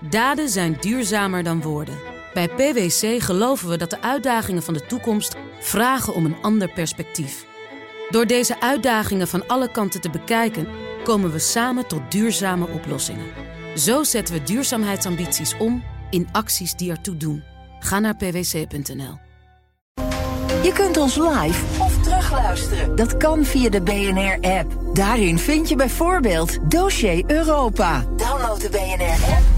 Daden zijn duurzamer dan woorden. Bij PwC geloven we dat de uitdagingen van de toekomst vragen om een ander perspectief. Door deze uitdagingen van alle kanten te bekijken, komen we samen tot duurzame oplossingen. Zo zetten we duurzaamheidsambities om in acties die ertoe doen. Ga naar pwc.nl. Je kunt ons live of terugluisteren. Dat kan via de BNR-app. Daarin vind je bijvoorbeeld Dossier Europa. Download de BNR-app.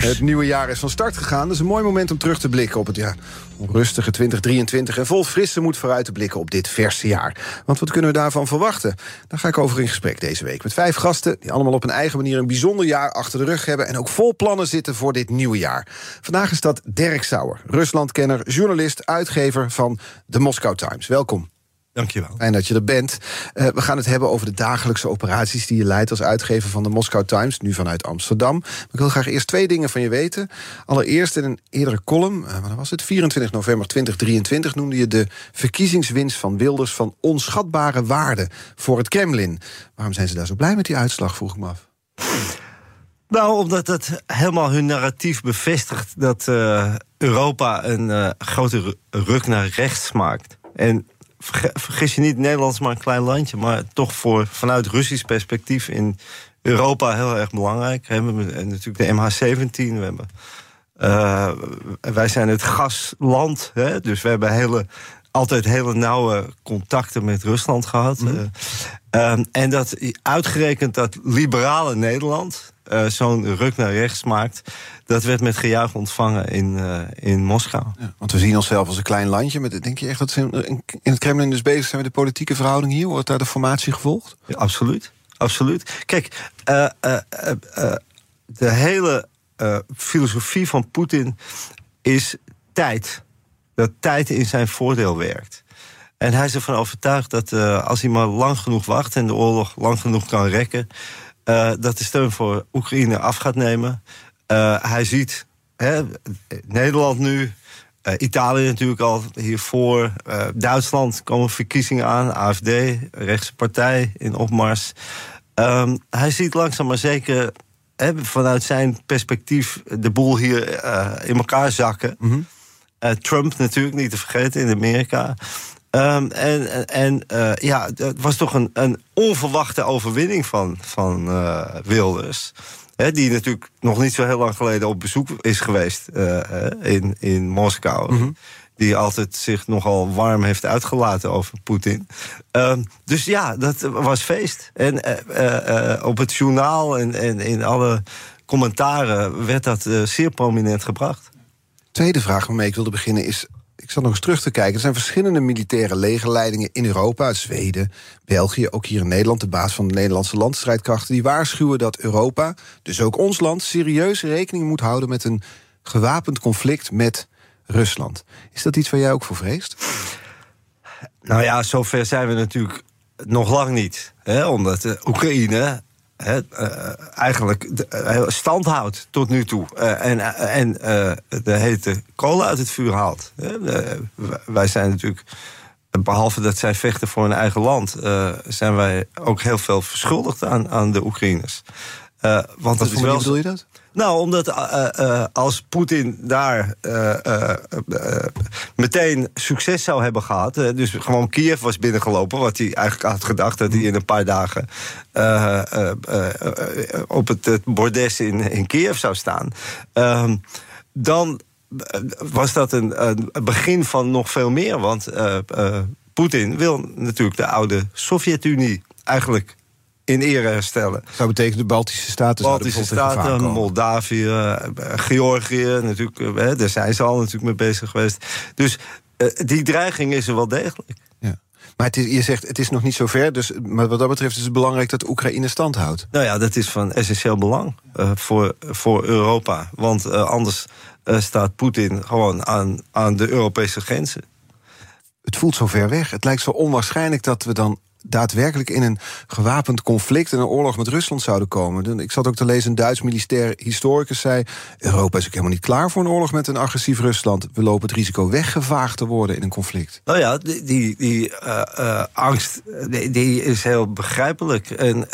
Het nieuwe jaar is van start gegaan. Dat is een mooi moment om terug te blikken op het ja, onrustige 2023... en vol frisse moed vooruit te blikken op dit verse jaar. Want wat kunnen we daarvan verwachten? Daar ga ik over in gesprek deze week met vijf gasten... die allemaal op een eigen manier een bijzonder jaar achter de rug hebben... en ook vol plannen zitten voor dit nieuwe jaar. Vandaag is dat Dirk Sauer, Ruslandkenner, journalist, uitgever van de Moscow Times. Welkom. Dankjewel. Fijn dat je er bent. Uh, we gaan het hebben over de dagelijkse operaties die je leidt als uitgever van de Moscow Times, nu vanuit Amsterdam. Maar ik wil graag eerst twee dingen van je weten. Allereerst in een eerdere column, uh, wat was het? 24 november 2023 noemde je de verkiezingswinst van Wilders van onschatbare waarde voor het Kremlin. Waarom zijn ze daar zo blij met die uitslag, vroeg ik me af. Nou, omdat het helemaal hun narratief bevestigt dat uh, Europa een grote ruk naar rechts maakt. En vergis je niet, Nederland is maar een klein landje, maar toch voor, vanuit Russisch perspectief in Europa heel erg belangrijk. We hebben natuurlijk de MH17, we hebben, uh, wij zijn het gasland, hè, dus we hebben hele, altijd hele nauwe contacten met Rusland gehad. Mm -hmm. uh, um, en dat uitgerekend dat liberale Nederland uh, zo'n ruk naar rechts maakt, dat werd met gejuich ontvangen in, uh, in Moskou. Ja, want we zien onszelf als een klein landje. Met, denk je echt dat ze in, in het Kremlin dus bezig zijn met de politieke verhouding hier? Wordt daar de formatie gevolgd? Ja, absoluut. absoluut. Kijk, uh, de hele filosofie van Poetin is tijd. Dat tijd in zijn voordeel werkt. En hij is ervan overtuigd dat als hij maar lang genoeg wacht en de oorlog lang genoeg kan rekken, dat de steun voor Oekraïne af gaat nemen. Uh, hij ziet hè, Nederland nu, uh, Italië natuurlijk al hiervoor. Duitsland komen verkiezingen aan, AFD, rechtse partij in opmars. Um, hij ziet langzaam maar zeker hè, vanuit zijn perspectief de boel hier in elkaar zakken. Mm -hmm. Trump natuurlijk niet te vergeten in Amerika. Um, en en uh, ja, het was toch een, een onverwachte overwinning van, van uh, Wilders. He, die natuurlijk nog niet zo heel lang geleden op bezoek is geweest uh, in, in Moskou. Mm -hmm. Die altijd zich nogal warm heeft uitgelaten over Poetin. Um, dus ja, dat was feest. En op het journaal en, en in alle commentaren werd dat zeer prominent gebracht. Tweede vraag waarmee ik wilde beginnen is zat nog eens terug te kijken. Er zijn verschillende militaire legerleidingen in Europa, Zweden, België, ook hier in Nederland, de baas van de Nederlandse landstrijdkrachten, die waarschuwen dat Europa, dus ook ons land, serieus rekening moet houden met een gewapend conflict met Rusland. Is dat iets waar jij ook voor vreest? Nou ja, zover zijn we natuurlijk nog lang niet. Hè? Omdat de Oekraïne He, uh, eigenlijk uh, stand houdt tot nu toe. Uh, en en de hete kolen uit het vuur haalt. wij zijn natuurlijk, behalve dat zij vechten voor hun eigen land, zijn wij ook heel veel verschuldigd aan, aan de Oekraïners. want Wat is wel bedoel je dat? Nou, omdat uh, uh, als Poetin daar meteen succes zou hebben gehad... dus gewoon Kiev was binnengelopen... wat hij eigenlijk had gedacht dat hij in een paar dagen... op het, het, bordes in, in Kiev zou staan... Ehm, dan was dat een, een, begin van nog veel meer. Want Poetin wil natuurlijk de oude Sovjet-Unie eigenlijk in ere herstellen. Dat zou betekenen de Baltische Staten Baltische Staten, Moldavië, uh, Georgië, natuurlijk, uh, daar zijn ze al natuurlijk mee bezig geweest. Dus uh, die dreiging is er wel degelijk. Ja. Maar het is, je zegt, het is nog niet zo ver, dus, maar wat dat betreft is het belangrijk dat Oekraïne stand houdt. Nou ja, dat is van essentieel belang voor, voor Europa. Want anders staat Poetin gewoon aan, aan de Europese grenzen. Het voelt zo ver weg. Het lijkt zo onwaarschijnlijk dat we dan daadwerkelijk in een gewapend conflict en een oorlog met Rusland zouden komen. Ik zat ook te lezen, een Duits militair historicus zei: Europa is ook helemaal niet klaar voor een oorlog met een agressief Rusland. We lopen het risico weggevaagd te worden in een conflict. Nou ja, die, die, die angst die, is heel begrijpelijk. En,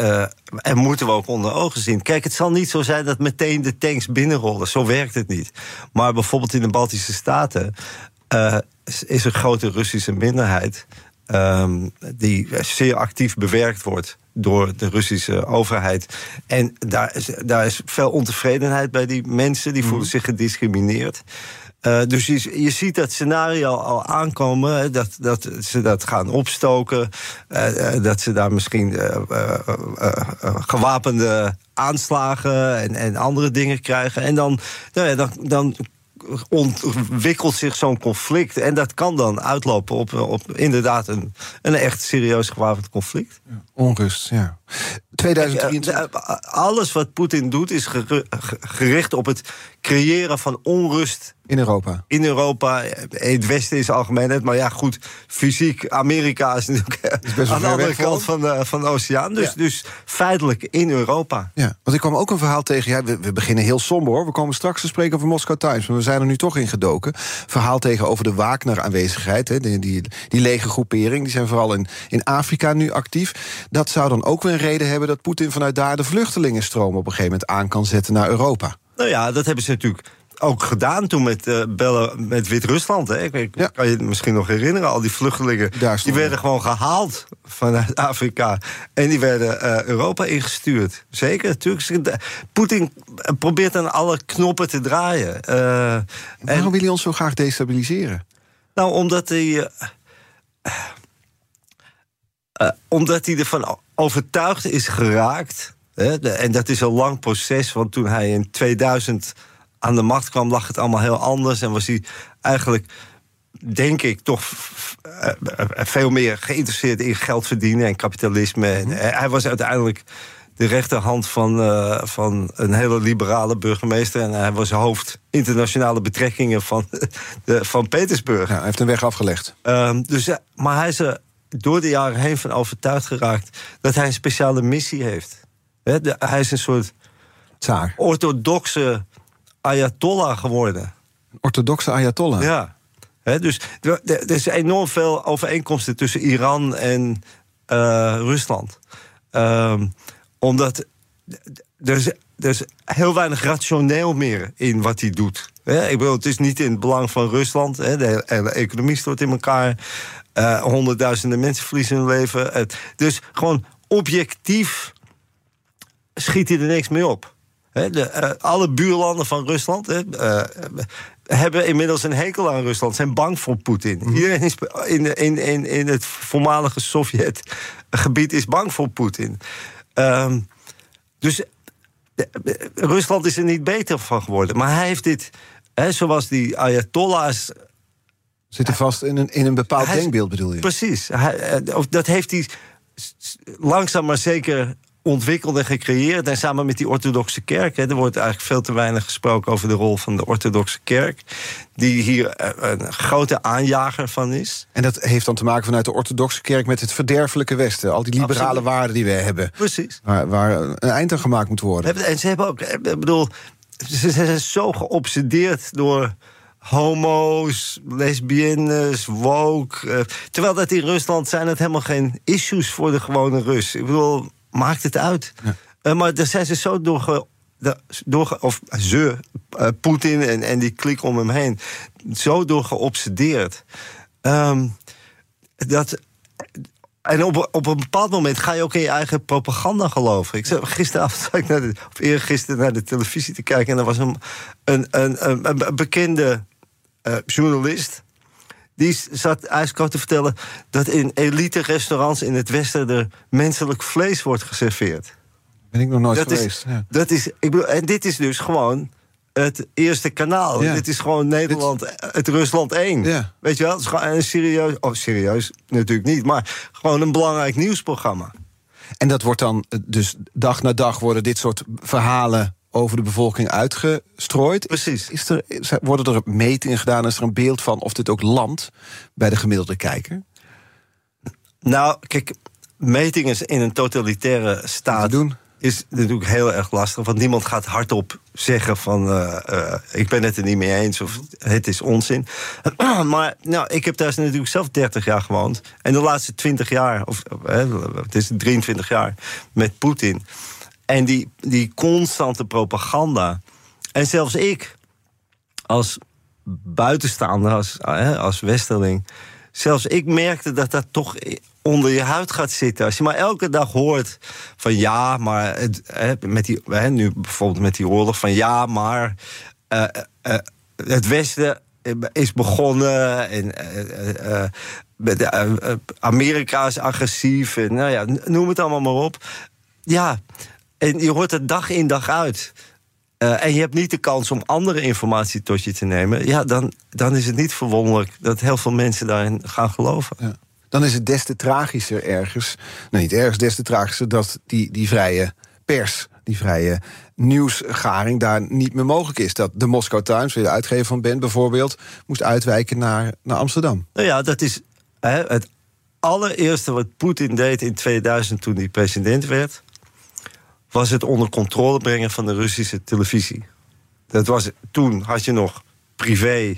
en moeten we ook onder ogen zien. Kijk, het zal niet zo zijn dat meteen de tanks binnenrollen. Zo werkt het niet. Maar bijvoorbeeld in de Baltische Staten uh, is een grote Russische minderheid. Um, die zeer actief bewerkt wordt door de Russische overheid. En daar is, daar is veel ontevredenheid bij die mensen. Die voelen mhm. zich gediscrimineerd. Uh, dus je, je, ziet dat scenario al aankomen, dat, dat ze dat gaan opstoken, uh, dat ze daar misschien gewapende aanslagen en, en andere dingen krijgen. En dan, nou ja, dan, dan ontwikkelt zich zo'n conflict. En dat kan dan uitlopen op, op inderdaad een, een echt serieus gewapend conflict. onrust, ja. 2023. Eh, eh, alles wat Poetin doet is gericht op het creëren van onrust in Europa. In Europa, het Westen is algemeenheid. Maar ja, goed, fysiek, Amerika is natuurlijk is aan de andere kant van de, van de oceaan. Dus, dus feitelijk in Europa. Ja, want ik kwam ook een verhaal tegen. Ja, we, we, beginnen heel somber hoor. We komen straks te spreken over Moscow Times. Maar we zijn er nu toch in gedoken. Verhaal tegenover de Wagner-aanwezigheid. Die, die, die lege groepering. Die zijn vooral in, in Afrika nu actief. Dat zou dan ook weer een reden hebben dat Poetin vanuit daar de vluchtelingenstroom op een gegeven moment aan kan zetten naar Europa. Nou ja, dat hebben ze natuurlijk ook gedaan toen met uh, bellen met Wit-Rusland. Ik, kan je misschien nog herinneren, al die vluchtelingen... die werden gewoon gehaald vanuit Afrika. En die werden uh, Europa ingestuurd. Zeker, natuurlijk. Poetin probeert aan alle knoppen te draaien. Uh, Waarom en, wil hij ons zo graag destabiliseren? Nou, omdat hij... omdat hij ervan overtuigd is geraakt... Hè, en dat is een lang proces, want toen hij in 2000 aan de macht kwam, lag het allemaal heel anders. En was hij eigenlijk, denk ik, toch eh, eh, veel meer geïnteresseerd in geld verdienen en kapitalisme. Mhm. hij was uiteindelijk de rechterhand van, uh, van een hele liberale burgemeester. En hij was hoofd internationale betrekkingen van, de, van Petersburg. Ja, hij heeft een weg afgelegd. Uh, dus, maar hij is er door de jaren heen van overtuigd geraakt dat hij een speciale missie heeft. hij is een soort orthodoxe ayatollah geworden. Orthodoxe ayatollah? Ja. dus er is enorm veel overeenkomsten tussen Iran en uh, Rusland. Uh, omdat er is, er is heel weinig rationeel meer in wat hij doet. ik bedoel, het is niet in het belang van Rusland. de hele economie stort in elkaar. Uh, honderdduizenden mensen verliezen hun leven. dus gewoon objectief schiet hij er niks mee op de, uh, alle buurlanden van Rusland uh, hebben inmiddels een hekel aan Rusland, zijn bang voor Poetin. Mm. Iedereen is in, in, in, in het voormalige Sovjetgebied is bang voor Poetin. Uh, dus Rusland is er niet beter van geworden. Maar hij heeft dit, zoals die Ayatollahs. Zitten vast in een, in een bepaald denkbeeld, bedoel je? Precies. Hij, dat heeft hij langzaam maar zeker ontwikkeld en gecreëerd. En samen met die orthodoxe kerk. Hè, er wordt eigenlijk veel te weinig gesproken over de rol van de orthodoxe kerk. Die hier eh, een grote aanjager van is. En dat heeft dan te maken vanuit de orthodoxe kerk met het verderfelijke Westen. Al die liberale waarden die we hebben. Precies. Waar, waar, een eind aan gemaakt moet worden. En ze hebben ook, ik bedoel, ze zijn zo geobsedeerd door homo's, lesbiennes, woke. Eh, terwijl dat in Rusland zijn het helemaal geen issues voor de gewone Rus. Ik bedoel, maakt het uit. Uh, maar daar zijn ze zo door, door of ze, uh, Poetin en, en die klik om hem heen, zo door geobsedeerd. Um, dat. En op, op een bepaald moment ga je ook in je eigen propaganda geloven. Ik zei, gisteravond zat ik naar de, of eergisteren naar de televisie te kijken... en er was een, een, een, een, een bekende uh, journalist die zat ijskoud te vertellen dat in elite restaurants in het Westen er menselijk vlees wordt geserveerd. Ben ik nog nooit dat geweest. Is, Dat is, ik bedoel, en dit is dus gewoon het eerste kanaal. Dit is gewoon Nederland, het Rusland 1. Ja. Weet je wel? Het is gewoon een serieus, oh serieus natuurlijk niet, maar gewoon een belangrijk nieuwsprogramma. En dat wordt dan, dus dag na dag worden dit soort verhalen over de bevolking uitgestrooid. Precies. Is er, worden er metingen gedaan? Is er een beeld van of dit ook landt bij de gemiddelde kijker? Nou, kijk, metingen in een totalitaire staat doen. is natuurlijk heel erg lastig. Want niemand gaat hardop zeggen van eh, eh, ik ben het er niet mee eens of het is onzin. maar nou, ik heb daar natuurlijk zelf 30 jaar gewoond. En de laatste 20 jaar, of eh, het is 23 jaar, met Poetin. En die, die constante propaganda. En zelfs ik, als buitenstaander, als, als westerling. Zelfs ik merkte dat dat toch onder je huid gaat zitten. Als je maar elke dag hoort van ja, maar het, hè, met die, hè, nu bijvoorbeeld met die oorlog van ja, maar het Westen is begonnen en Amerika is agressief en nou ja, noem het allemaal maar op. Ja, en je hoort het dag in dag uit. Uh, en je hebt niet de kans om andere informatie tot je te nemen. Ja, dan, dan is het niet verwonderlijk dat heel veel mensen daarin gaan geloven. Ja dan is het des te tragischer ergens. Nou, niet ergens, des te tragischer dat die, die vrije pers, die vrije nieuwsgaring daar niet meer mogelijk is. Dat de Moscow Times, waar je de uitgever van bent bijvoorbeeld, moest uitwijken naar, naar Amsterdam. Nou ja, dat is hè, het allereerste wat Poetin deed in 2000 toen hij president werd, was het onder controle brengen van de Russische televisie. Dat was, toen had je nog privé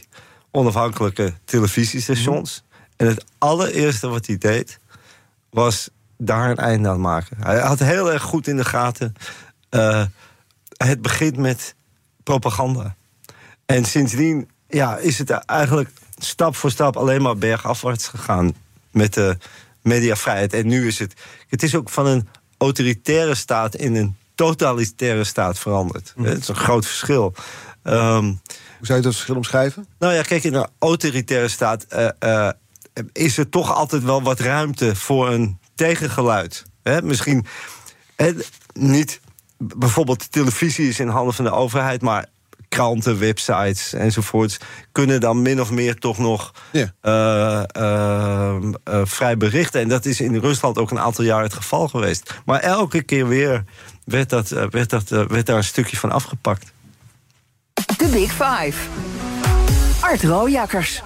onafhankelijke televisiestations. En het allereerste wat hij deed, was daar een einde aan maken. Hij had heel erg goed in de gaten. Uh, het begint met propaganda. En sindsdien ja, is het eigenlijk stap voor stap alleen maar bergafwaarts gegaan met de mediavrijheid. En nu is het. Het is ook van een autoritaire staat in een totalitaire staat veranderd. Mm. Het is een groot verschil. Um, Hoe zou je dat verschil omschrijven? Nou ja, kijk, in een autoritaire staat uh, uh, is er toch altijd wel wat ruimte voor een tegengeluid. misschien niet. Bijvoorbeeld de televisie is in handen van de overheid, maar kranten, websites enzovoorts kunnen dan min of meer toch nog ja. uh, uh, uh, vrij berichten. En dat is in Rusland ook een aantal jaar het geval geweest. Maar elke keer weer werd, dat, werd, dat, werd daar een stukje van afgepakt. De Big Five. Art Rojakkers.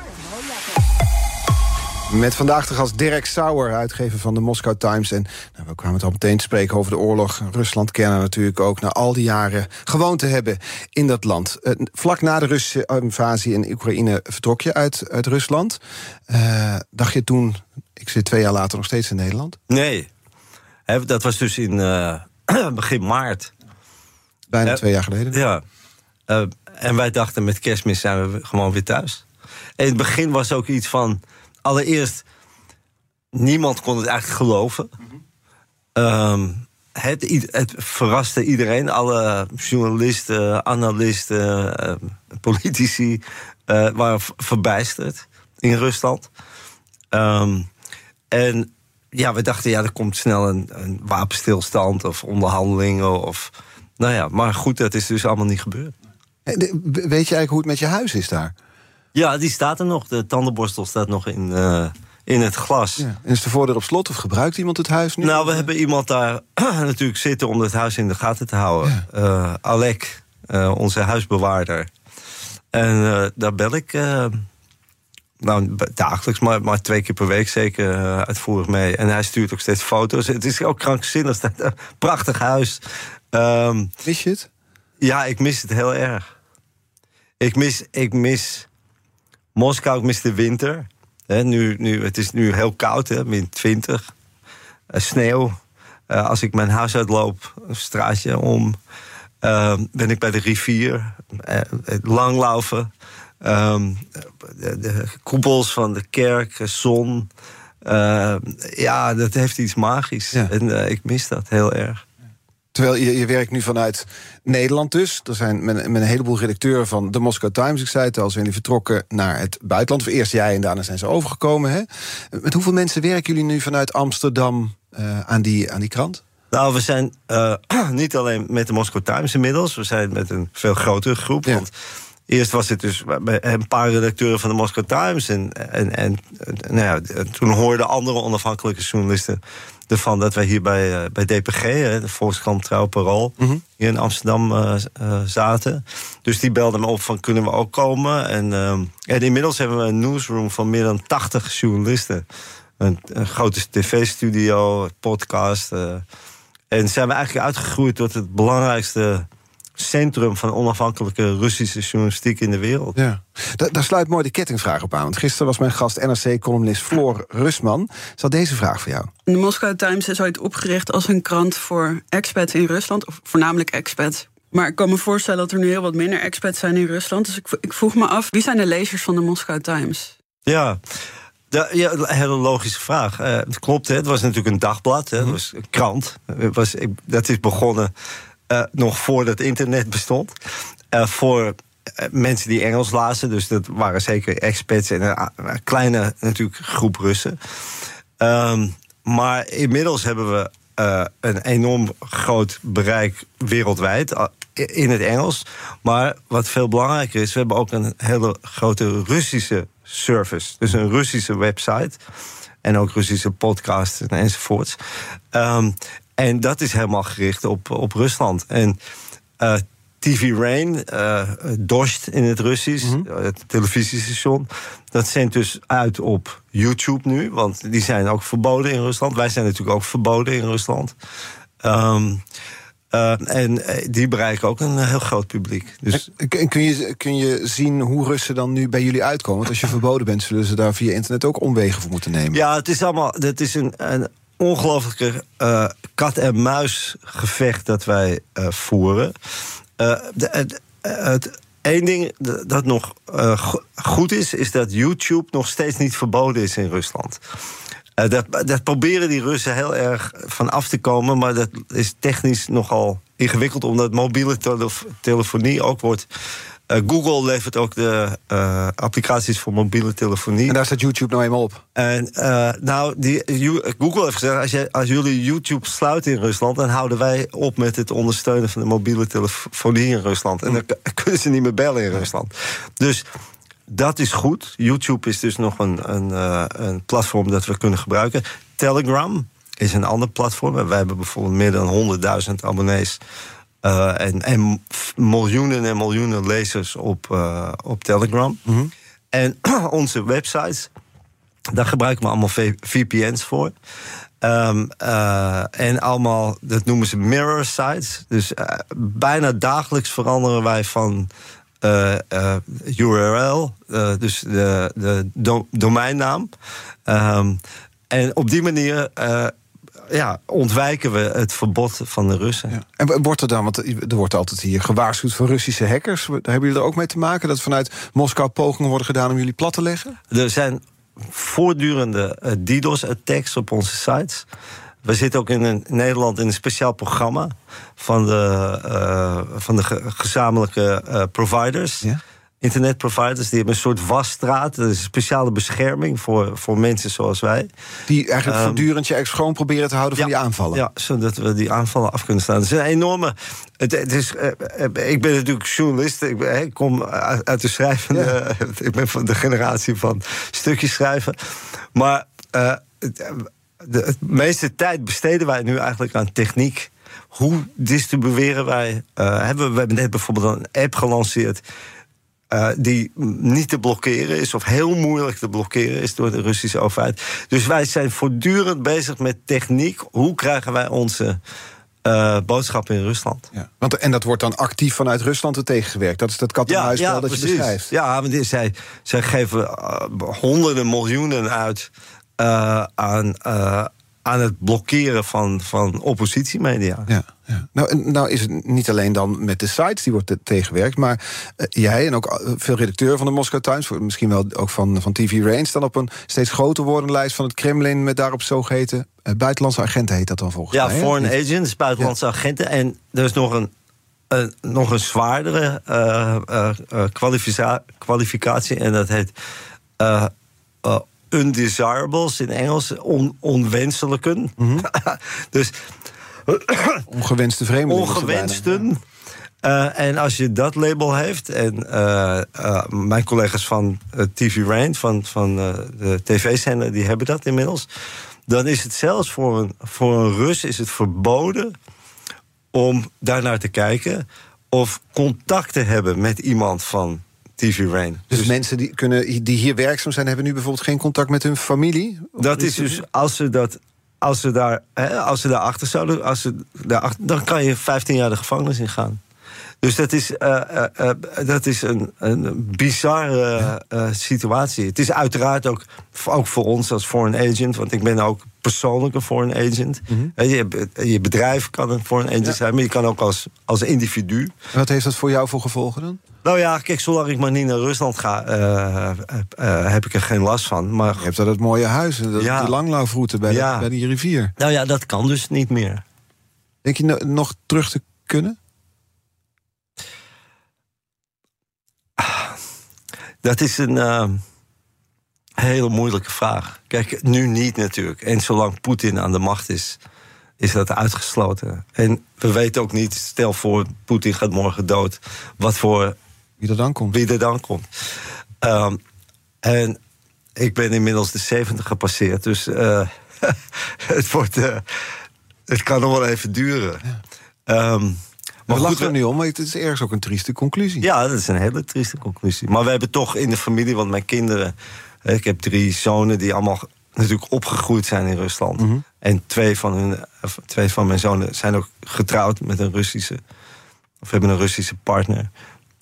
Met vandaag de gast Dirk Sauer, uitgever van de Moscow Times. En nou, we kwamen het al meteen te spreken over de oorlog. Rusland kennen natuurlijk ook na al die jaren gewoond te hebben in dat land. Uh, vlak na de Russische invasie in Oekraïne vertrok je uit, uit Rusland. Uh, dacht je toen, ik zit twee jaar later nog steeds in Nederland? Nee, dat was dus in uh, begin maart. Bijna twee jaar geleden? Ja. en wij dachten met kerstmis zijn we gewoon weer thuis. En in het begin was ook iets van allereerst, niemand kon het eigenlijk geloven. um, het, het, verraste iedereen, alle journalisten, analisten, uh, politici uh, waren verbijsterd in Rusland. Um, en ja, we dachten, ja, er komt snel een, een, wapenstilstand of onderhandelingen. Of, nou ja, maar goed, dat is dus allemaal niet gebeurd. Weet je eigenlijk hoe het met je huis is daar? Ja, die staat er nog. De tandenborstel staat nog in, uh, in het glas. Ja. En is de voordeur op slot of gebruikt iemand het huis nu? Nou, we hebben iemand daar natuurlijk zitten om het huis in de gaten te houden. Ja. Uh, Alek, uh, onze huisbewaarder. En daar bel ik nou, dagelijks, maar, maar twee keer per week zeker uitvoerig mee. En hij stuurt ook steeds foto's. Het is ook krankzinnig. Prachtig huis. Um, mis je het? Ja, ik mis het heel erg. Ik mis, ik mis Moskou, ik mis de winter. nu, nu, het is nu heel koud, hè, min 20. Uh, sneeuw. Uh, als ik mijn huis uitloop, een straatje om, uh, ben ik bij de rivier. Uh, langlaufen. De, de, koepels van de kerk, zon. ja, dat heeft iets magisch. Ja. En ik mis dat heel erg. Terwijl je, je werkt nu vanuit Nederland dus. Er zijn met, met een heleboel redacteuren van de Moscow Times. Ik zei het al, zijn jullie vertrokken naar het buitenland. Of eerst jij en daarna zijn ze overgekomen. Hè? Met hoeveel mensen werken jullie nu vanuit Amsterdam uh, aan, die, aan die krant? Nou, we zijn uh, niet alleen met de Moscow Times inmiddels. We zijn met een veel grotere groep. Ja. Want Eerst was het dus een paar redacteuren van de Moscow Times. En, en, en nou ja, toen hoorden andere onafhankelijke journalisten ervan dat wij hier bij, eh, bij DPG, de Volkskrant Trouw Parool, mhm. hier in Amsterdam uh, uh, zaten. Dus die belden me op van kunnen we ook komen. En, uh, en inmiddels hebben we een newsroom van meer dan 80 journalisten. een, een grote tv-studio, podcast. eh. en zijn we eigenlijk uitgegroeid tot het belangrijkste centrum van onafhankelijke Russische journalistiek in de wereld. Ja. Da- daar sluit mooi de kettingvraag op aan. Want gisteren was mijn gast NRC-columnist Floor Rusman. Ze had deze vraag voor jou. De Moscow Times is ooit opgericht als een krant voor expats in Rusland, of voornamelijk expats. Maar ik kan me voorstellen dat er nu heel wat minder expats zijn in Rusland. Dus ik, ik vroeg me af, wie zijn de lezers van de Moscow Times? Ja. De, ja, een hele logische vraag. Eh, het klopt, hè, het was natuurlijk een dagblad, hè, het was een krant. Het was, ik- dat is begonnen eh, nog voordat internet bestond. Eh, voor eh, mensen die Engels lazen, dus dat waren zeker expats en een, kleine natuurlijk groep Russen. Ehm, maar inmiddels hebben we een enorm groot bereik wereldwijd in het Engels. Maar wat veel belangrijker is, we hebben ook een hele grote Russische service. Dus een Russische website en ook Russische podcasts en enzovoorts. Ehm, en dat is helemaal gericht op, op Rusland. En eh, TV Rain, eh Dost in het Russisch, eh, het televisiestation. Dat zendt dus uit op YouTube nu, want die zijn ook verboden in Rusland. Wij zijn natuurlijk ook verboden in Rusland. Ehm, eh, en die bereiken ook een heel groot publiek. Dus En kun je, kun je zien hoe Russen dan nu bij jullie uitkomen? Want als je verboden bent, zullen ze daar via internet ook omwegen voor moeten nemen. Ja, het is allemaal. Het is een, een ongelooflijke eh, kat-en-muis gevecht dat wij eh, voeren. Eh, het, één ding dat nog go- goed is, is dat YouTube nog steeds niet verboden is in Rusland. Dat, dat proberen die Russen heel erg van af te komen, maar dat is technisch nogal ingewikkeld, omdat mobiele telef- telefonie ook wordt. Eh, Google levert ook de eh, applicaties voor mobiele telefonie. En daar staat YouTube nou eenmaal op. En eh, nou, die, Google heeft gezegd: als, je, als jullie YouTube sluiten in Rusland, dan houden wij op met het ondersteunen van de mobiele telefonie in Rusland. En dan kunnen ze niet meer bellen in Rusland. Dus dat is goed. YouTube is dus nog een, een, een platform dat we kunnen gebruiken. Telegram is een ander platform. En wij hebben bijvoorbeeld meer dan 100.000 abonnees. Eh, en, en miljoenen en miljoenen lezers op, eh, op Telegram. En onze websites, daar gebruiken we allemaal VPN's voor. Ehm, eh, en allemaal, dat noemen ze mirror sites. Dus bijna dagelijks veranderen wij van URL, dus de, de do- domeinnaam. Ehm, en op die manier ja, ontwijken we het verbod van de Russen. Ja. En wordt er dan, want er wordt altijd hier gewaarschuwd voor Russische hackers. Daar hebben jullie er ook mee te maken? Dat vanuit Moskou pogingen worden gedaan om jullie plat te leggen? Er zijn voortdurende eh, DDoS-attacks op onze sites. We zitten ook in, een, in Nederland in een speciaal programma van de, eh, van de ge- gezamenlijke eh, providers. Ja. Internetproviders, die hebben een soort wasstraat. Dat is een speciale bescherming voor, voor mensen zoals wij. Die eigenlijk Ehm, voortdurend je schoon proberen te houden van die aanvallen. Ja, zodat we die aanvallen af kunnen staan. Het is een enorme. Het, het is, eh, eh, ik ben natuurlijk journalist. Ik, ben, ik kom uit, de schrijvende. ik ben van de generatie van stukjes schrijven. Maar eh, eh, de het meeste tijd besteden wij nu eigenlijk aan techniek. Hoe distribueren wij? eh, hebben, we we hebben net bijvoorbeeld een app gelanceerd. Eh, die niet te blokkeren is, of heel moeilijk te blokkeren is door de Russische overheid. Dus wij zijn voortdurend bezig met techniek. Hoe krijgen wij onze eh boodschappen in Rusland? Ja. Want, en dat wordt dan actief vanuit Rusland er tegengewerkt. Dat is dat kat-en-muisspel dat je beschrijft. Ja, want zij, zij geven eh, honderden miljoenen uit aan, aan het blokkeren van, van oppositiemedia. Ja, ja. Nou, en nou is het niet alleen dan met de sites die wordt te- tegenwerkt, maar eh, jij en ook eh, veel redacteuren van de Moscow Times, voor- misschien wel ook van, van TV Rain, staan op een steeds groter wordende lijst van het Kremlin met daarop zogeheten eh, buitenlandse agenten heet dat dan volgens Ja, mij. hè? foreign agents, buitenlandse agenten. En er is nog een, nog een zwaardere kwalifica- kwalificatie. En dat heet undesirables in Engels. On, onwenselijken. Mhm. dus Ongewenste vreemdelingen. ongewensten. Eh, en als je dat label heeft, en eh, eh, mijn collega's van TV Rain, van, van de tv-zender, die hebben dat inmiddels. Dan is het zelfs voor een, voor een Rus is het verboden om daarnaar te kijken. Of contact te hebben met iemand van TV Rain. Dus, mensen die, kunnen, die hier werkzaam zijn, hebben nu bijvoorbeeld geen contact met hun familie? Dat is dus als ze dat. Als ze daar, hè, als ze daar achter zouden, als ze daar achter, dan kan je 15 jaar de gevangenis in gaan. Dus dat is, eh, eh, eh, dat is een, een bizarre situatie. Het is uiteraard ook, ook voor ons als foreign agent, want ik ben ook persoonlijk een foreign agent. Hè, je, je bedrijf kan een foreign agent Ja. zijn, maar je kan ook als, als individu. Wat heeft dat voor jou voor gevolgen dan? Nou ja, kijk, zolang ik maar niet naar Rusland ga, heb ik er geen last van. Maar Je hebt daar dat mooie huis, en dat, Ja. die langlaufroute bij, Ja. de, bij die rivier. nou ja, dat kan dus niet meer. Denk je no- nog terug te kunnen? Dat is een eh, hele moeilijke vraag. Kijk, nu niet natuurlijk. En zolang Poetin aan de macht is, is dat uitgesloten. En we weten ook niet, stel voor, Poetin gaat morgen dood, wat voor Wie er dan komt? wie er dan komt. Ehm, en ik ben inmiddels de 70 gepasseerd, dus eh, het, wordt, eh, het kan nog wel even duren. Ehm, Maar maar we goed, lachen er nu om, maar het is ergens ook een trieste conclusie. ja, dat is een hele trieste conclusie. Maar we hebben toch in de familie, want mijn kinderen... hè, Ik heb drie zonen die allemaal natuurlijk opgegroeid zijn in Rusland. Mhm. En twee van, hun, twee van mijn zonen zijn ook getrouwd met een Russische... of hebben een Russische partner.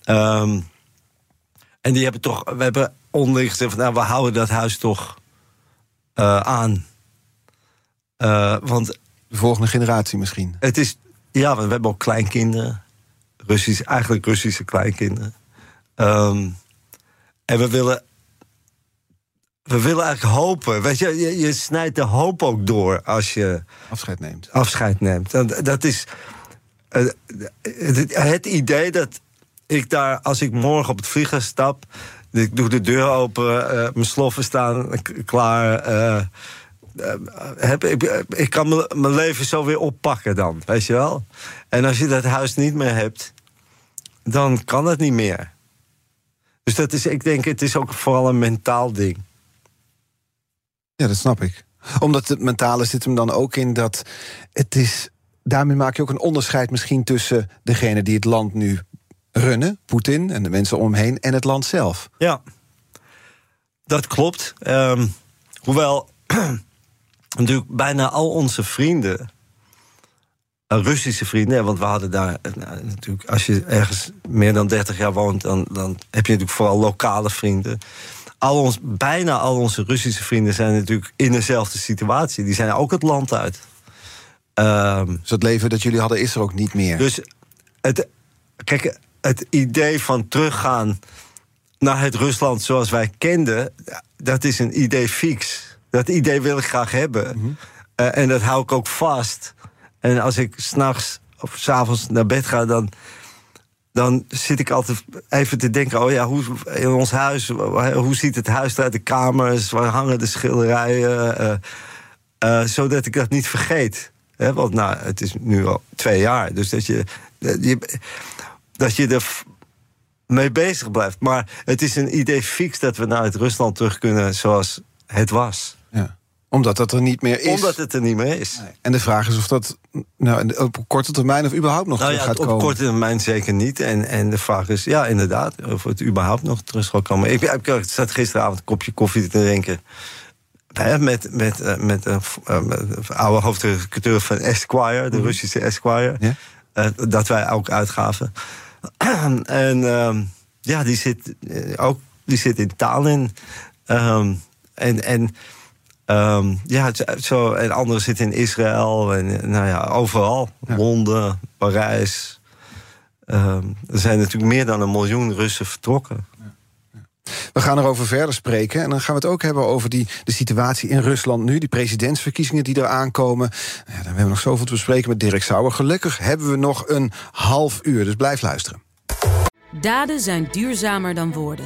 Ehm, en die hebben toch... We hebben onderling gezegd van, nou, we houden dat huis toch eh, aan. Eh, want De volgende generatie misschien. het is, ja, want we hebben ook kleinkinderen. Russisch, eigenlijk Russische kleinkinderen. Ehm, en we willen. We willen eigenlijk hopen. Weet je, je, je snijdt de hoop ook door als je Afscheid neemt. afscheid neemt. Dat, dat is. eh, het, het idee dat ik daar, als ik morgen op het vliegtuig stap. Ik doe de deur open, eh, mijn sloffen staan klaar. eh, heb, ik, ik kan mijn- mijn leven zo weer oppakken dan, weet je wel? En als je dat huis niet meer hebt, dan kan het niet meer. Dus dat is, ik denk, het is ook vooral een mentaal ding. Ja, dat snap ik. Omdat het mentale zit hem dan ook in dat het is. Daarmee maak je ook een onderscheid misschien tussen degene die het land nu runnen, Poetin en de mensen om hem heen, en het land zelf. Ja, dat klopt. Ehm, hoewel natuurlijk bijna al onze vrienden, eh, Russische vrienden, want we hadden daar eh, nou, natuurlijk, als je ergens meer dan 30 jaar woont, dan, dan heb je natuurlijk vooral lokale vrienden. Al ons, bijna al onze Russische vrienden zijn natuurlijk in dezelfde situatie. Die zijn ook het land uit. Ehm, Dus dat leven dat jullie hadden is er ook niet meer. dus het, kijk, het idee van teruggaan naar het Rusland zoals wij kenden, dat is een idee fix. Dat idee wil ik graag hebben. Eh, en dat hou ik ook vast. En als ik s'nachts of s'avonds naar bed ga, dan, dan zit ik altijd even te denken: oh ja, hoe, in ons huis, hoe ziet het huis eruit, de kamers, waar hangen de schilderijen? eh, eh, zodat ik dat niet vergeet. Want nou, het is nu al twee jaar. Dus dat je, dat je, dat je er mee bezig blijft. Maar het is een idee fix dat we naar het Rusland terug kunnen zoals het was. Omdat dat er niet meer is. Omdat het er niet meer is. Nee. En de vraag is of dat nou, op korte termijn of überhaupt nog Nou terug ja, gaat op komen. korte termijn zeker niet. En, en de vraag is, ja, inderdaad, of het überhaupt nog terug zal komen. Ik, ik, ik zat gisteravond een kopje koffie te drinken. Met, met, eh, met, een v- eh, met oude hoofdredacteur van Esquire, de Russische Esquire. Ja. eh, dat wij ook uitgaven. en ehm, ja, die zit, ook, die zit in Tallinn. Ehm, en en ehm, ja, het- zo, en anderen zitten in Israël. En eh, nou ja, overal. Ja. Londen, Parijs. Ehm, er zijn natuurlijk meer dan een miljoen Russen vertrokken. We gaan erover verder spreken. En dan gaan we het ook hebben over die, de situatie in Rusland nu. Die presidentsverkiezingen die eraan komen. Ja, dan hebben we nog zoveel te bespreken met Dirk Sauer. Gelukkig hebben we nog een half uur, dus blijf luisteren. Daden zijn duurzamer dan woorden.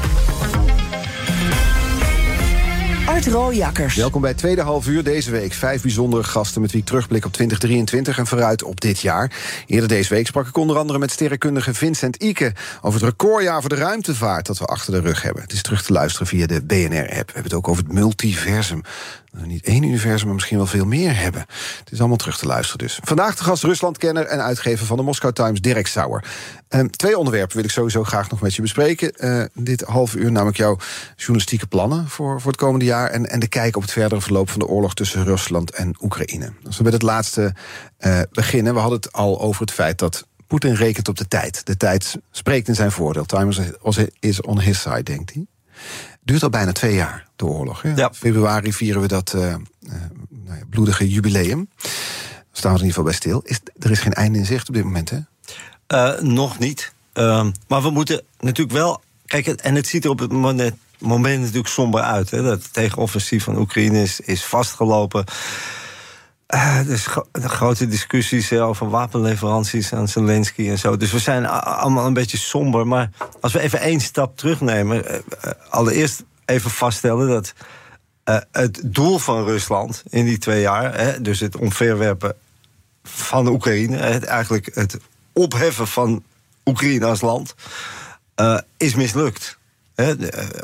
Art Rooijakkers. Welkom bij tweede half uur deze week. Vijf bijzondere gasten met wie ik terugblik op 2023 en vooruit op dit jaar. Eerder deze week sprak ik onder andere met sterrenkundige Vincent Ike... over het recordjaar voor de ruimtevaart dat we achter de rug hebben. Het is terug te luisteren via de BNR-app. We hebben het ook over het multiversum. Nou, niet één universum, maar misschien wel veel meer hebben. Het is allemaal terug te luisteren dus. Vandaag de gast Ruslandkenner en uitgever van de Moscow Times, Dirk Sauer. Ehm, twee onderwerpen wil ik sowieso graag nog met je bespreken. Uh, dit half uur namelijk jouw journalistieke plannen voor, voor het komende jaar... En, en de kijk op het verdere verloop van de oorlog tussen Rusland en Oekraïne. Als we met het laatste uh, beginnen, we hadden het al over het feit dat Poetin rekent op de tijd. De tijd spreekt in zijn voordeel. Time is on his side, denkt hij. Duurt al bijna twee jaar, de oorlog. Hè? Ja. Februari vieren we dat uh, uh, nou bloedige jubileum. Staan we in ieder geval bij stil. Is, er is geen einde in zicht op dit moment, hè? Uh, nog niet. Ehm, maar we moeten natuurlijk wel... Kijk, en het ziet er op het moment, moment natuurlijk somber uit. Hè? Dat tegenoffensief van Oekraïne is, is vastgelopen. Dus de grote discussies over wapenleveranties aan Zelensky en zo. Dus we zijn allemaal een beetje somber. Maar als we even één stap terugnemen. Uh, allereerst even vaststellen dat het doel van Rusland in die twee jaar. Dus het omverwerpen van de Oekraïne. Eigenlijk het opheffen van Oekraïne als land. is mislukt.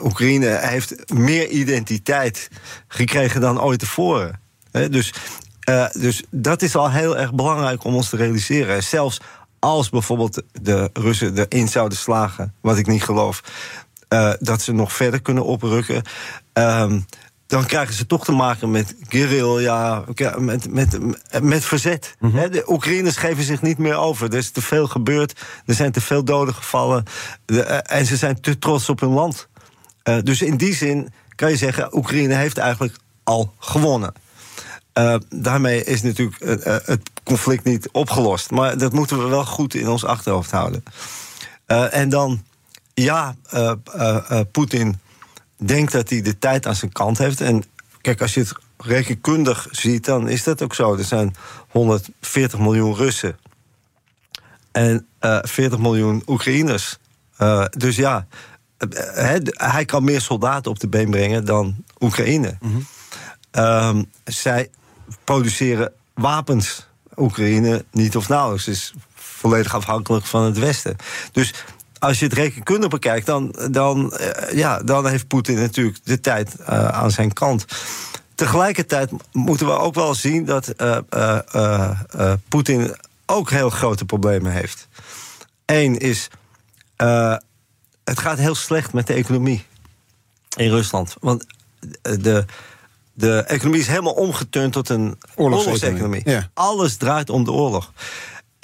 Oekraïne heeft meer identiteit gekregen dan ooit tevoren. Dus uh, dus dat is al heel erg belangrijk om ons te realiseren. Zelfs als bijvoorbeeld de Russen erin zouden slagen, wat ik niet geloof, uh, dat ze nog verder kunnen oprukken. Um, dan krijgen ze toch te maken met guerrilla, met, met, met verzet. Mm -hmm. De Oekraïners geven zich niet meer over. Er is te veel gebeurd, er zijn te veel doden gevallen. De, uh, en ze zijn te trots op hun land. Uh, dus in die zin kan je zeggen, Oekraïne heeft eigenlijk al gewonnen. Uh, daarmee is natuurlijk uh, het conflict niet opgelost. Maar dat moeten we wel goed in ons achterhoofd houden. Uh, en dan, ja, Poetin denkt dat hij de tijd aan zijn kant heeft. En kijk, als je het rekenkundig ziet, dan is dat ook zo. Er zijn 140 miljoen Russen en 40 miljoen Oekraïners. dus ja, hij kan meer soldaten op de been brengen dan Oekraïne. Mm -hmm. Um, zij produceren wapens. Oekraïne niet of nauwelijks. is volledig afhankelijk van het Westen. Dus als je het rekenkundig bekijkt, dan, dan, uh, ja, dan heeft Poetin natuurlijk de tijd uh, aan zijn kant. Tegelijkertijd moeten we ook wel zien dat uh, Poetin ook heel grote problemen heeft. Eén is, het gaat heel slecht met de economie in Rusland. Want de, de economie is helemaal omgeturnd tot een oorlogseconomie. Ja. Alles draait om de oorlog.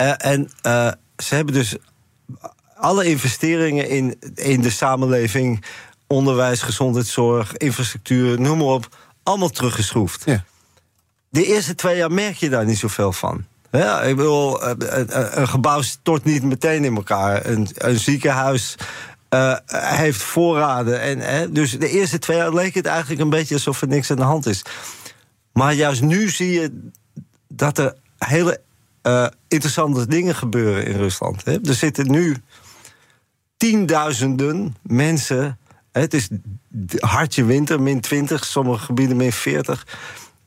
Uh, en uh, ze hebben dus alle investeringen in, in de samenleving, onderwijs, gezondheidszorg, infrastructuur, noem maar op, allemaal teruggeschroefd. Ja. De eerste twee jaar merk je daar niet zoveel van. Ja, ik bedoel, een, een gebouw stort niet meteen in elkaar. Een, een ziekenhuis uh, heeft voorraden. En, dus de eerste twee jaar leek het eigenlijk een beetje alsof er niks aan de hand is. Maar juist nu zie je dat er hele uh, interessante dingen gebeuren in Rusland. Hè. Er zitten nu tienduizenden mensen. Het is hartje winter, min 20, sommige gebieden min 40.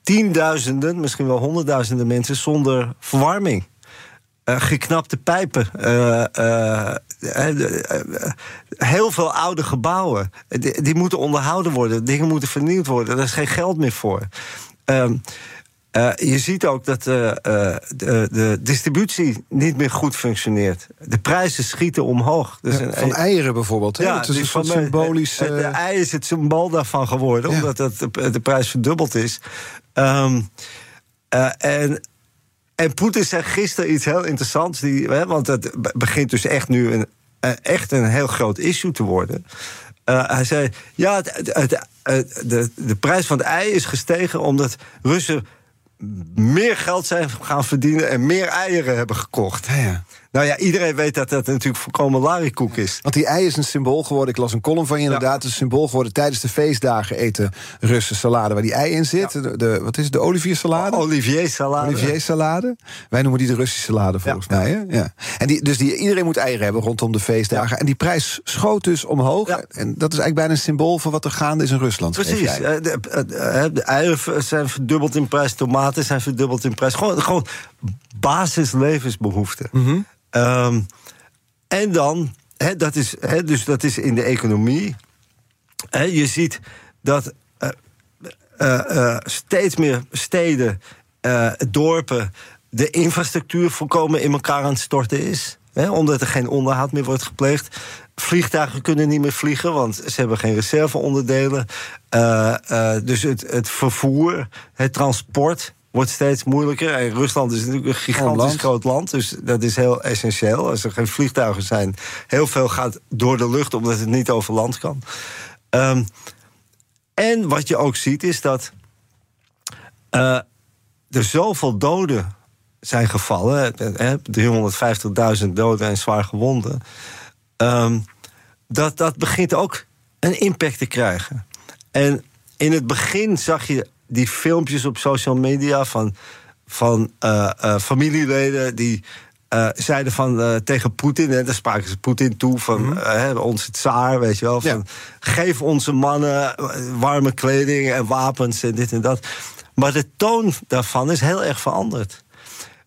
Tienduizenden, misschien wel honderdduizenden mensen zonder verwarming. Uh, geknapte pijpen. Uh, uh, heel veel oude gebouwen. Die, die, moeten onderhouden worden. Dingen moeten vernieuwd worden. Daar is geen geld meer voor. Ehm, je ziet ook dat de, de, distributie niet meer goed functioneert. De prijzen schieten omhoog. Dus ja, van eieren bijvoorbeeld. Ja, het is dus een soort symbolisch. De, de ei is het symbool daarvan geworden, ja. omdat dat de, de, prijs verdubbeld is. Um, en en Poetin zei gisteren iets heel interessants. Die, hè, want het begint dus echt nu een, echt een heel groot issue te worden. Uh, hij zei: Ja, het, de, de prijs van het ei is gestegen omdat Russen meer geld zijn gaan verdienen en meer eieren hebben gekocht. Ja. Nou ja, iedereen weet dat dat natuurlijk volkomen larikoek is. Want die ei is een symbool geworden. Ik las een column van je inderdaad. Het is een symbool geworden. Tijdens de feestdagen eten Russen salade waar die ei in zit. De, de- wat is het? De oliviersalade? Olivier salade. Olivier salade. Wij noemen die de Russische salade volgens mij. Hè? Ja. En die, dus die, iedereen moet eieren hebben rondom de feestdagen. En die prijs schoot dus omhoog. Ja. En dat is eigenlijk bijna een symbool van wat er gaande is in Rusland. Precies. Eh, De, eh, eh, de eieren zijn verdubbeld in prijs, tomaten zijn verdubbeld in prijs. Gewoon, gewoon basislevensbehoeften. Mhm. Ehm, en dan, dat is, dus dat is in de economie. Je ziet dat eh, eh, eh, steeds meer steden, dorpen, de infrastructuur volkomen in elkaar aan het storten is. Omdat er geen onderhoud meer wordt gepleegd. Vliegtuigen kunnen niet meer vliegen, want ze hebben geen reserveonderdelen. Dus het, het vervoer, het transport wordt steeds moeilijker. En Rusland is natuurlijk een gigantisch land. groot land, dus dat is heel essentieel. Als er geen vliegtuigen zijn, heel veel gaat door de lucht, omdat het niet over land kan. Ehm, en wat je ook ziet is dat eh, er zoveel doden zijn gevallen, eh, eh, 350.000 doden en zwaar gewonden, ehm, dat dat begint ook een impact te krijgen. En in het begin zag je die filmpjes op social media van, van eh, eh, familieleden die. eh, zeiden van tegen Poetin, en daar spraken ze Poetin toe van eh, hè, onze tsaar, weet je wel, van Ja. geef onze mannen warme kleding en wapens en dit en dat. Maar de toon daarvan is heel erg veranderd.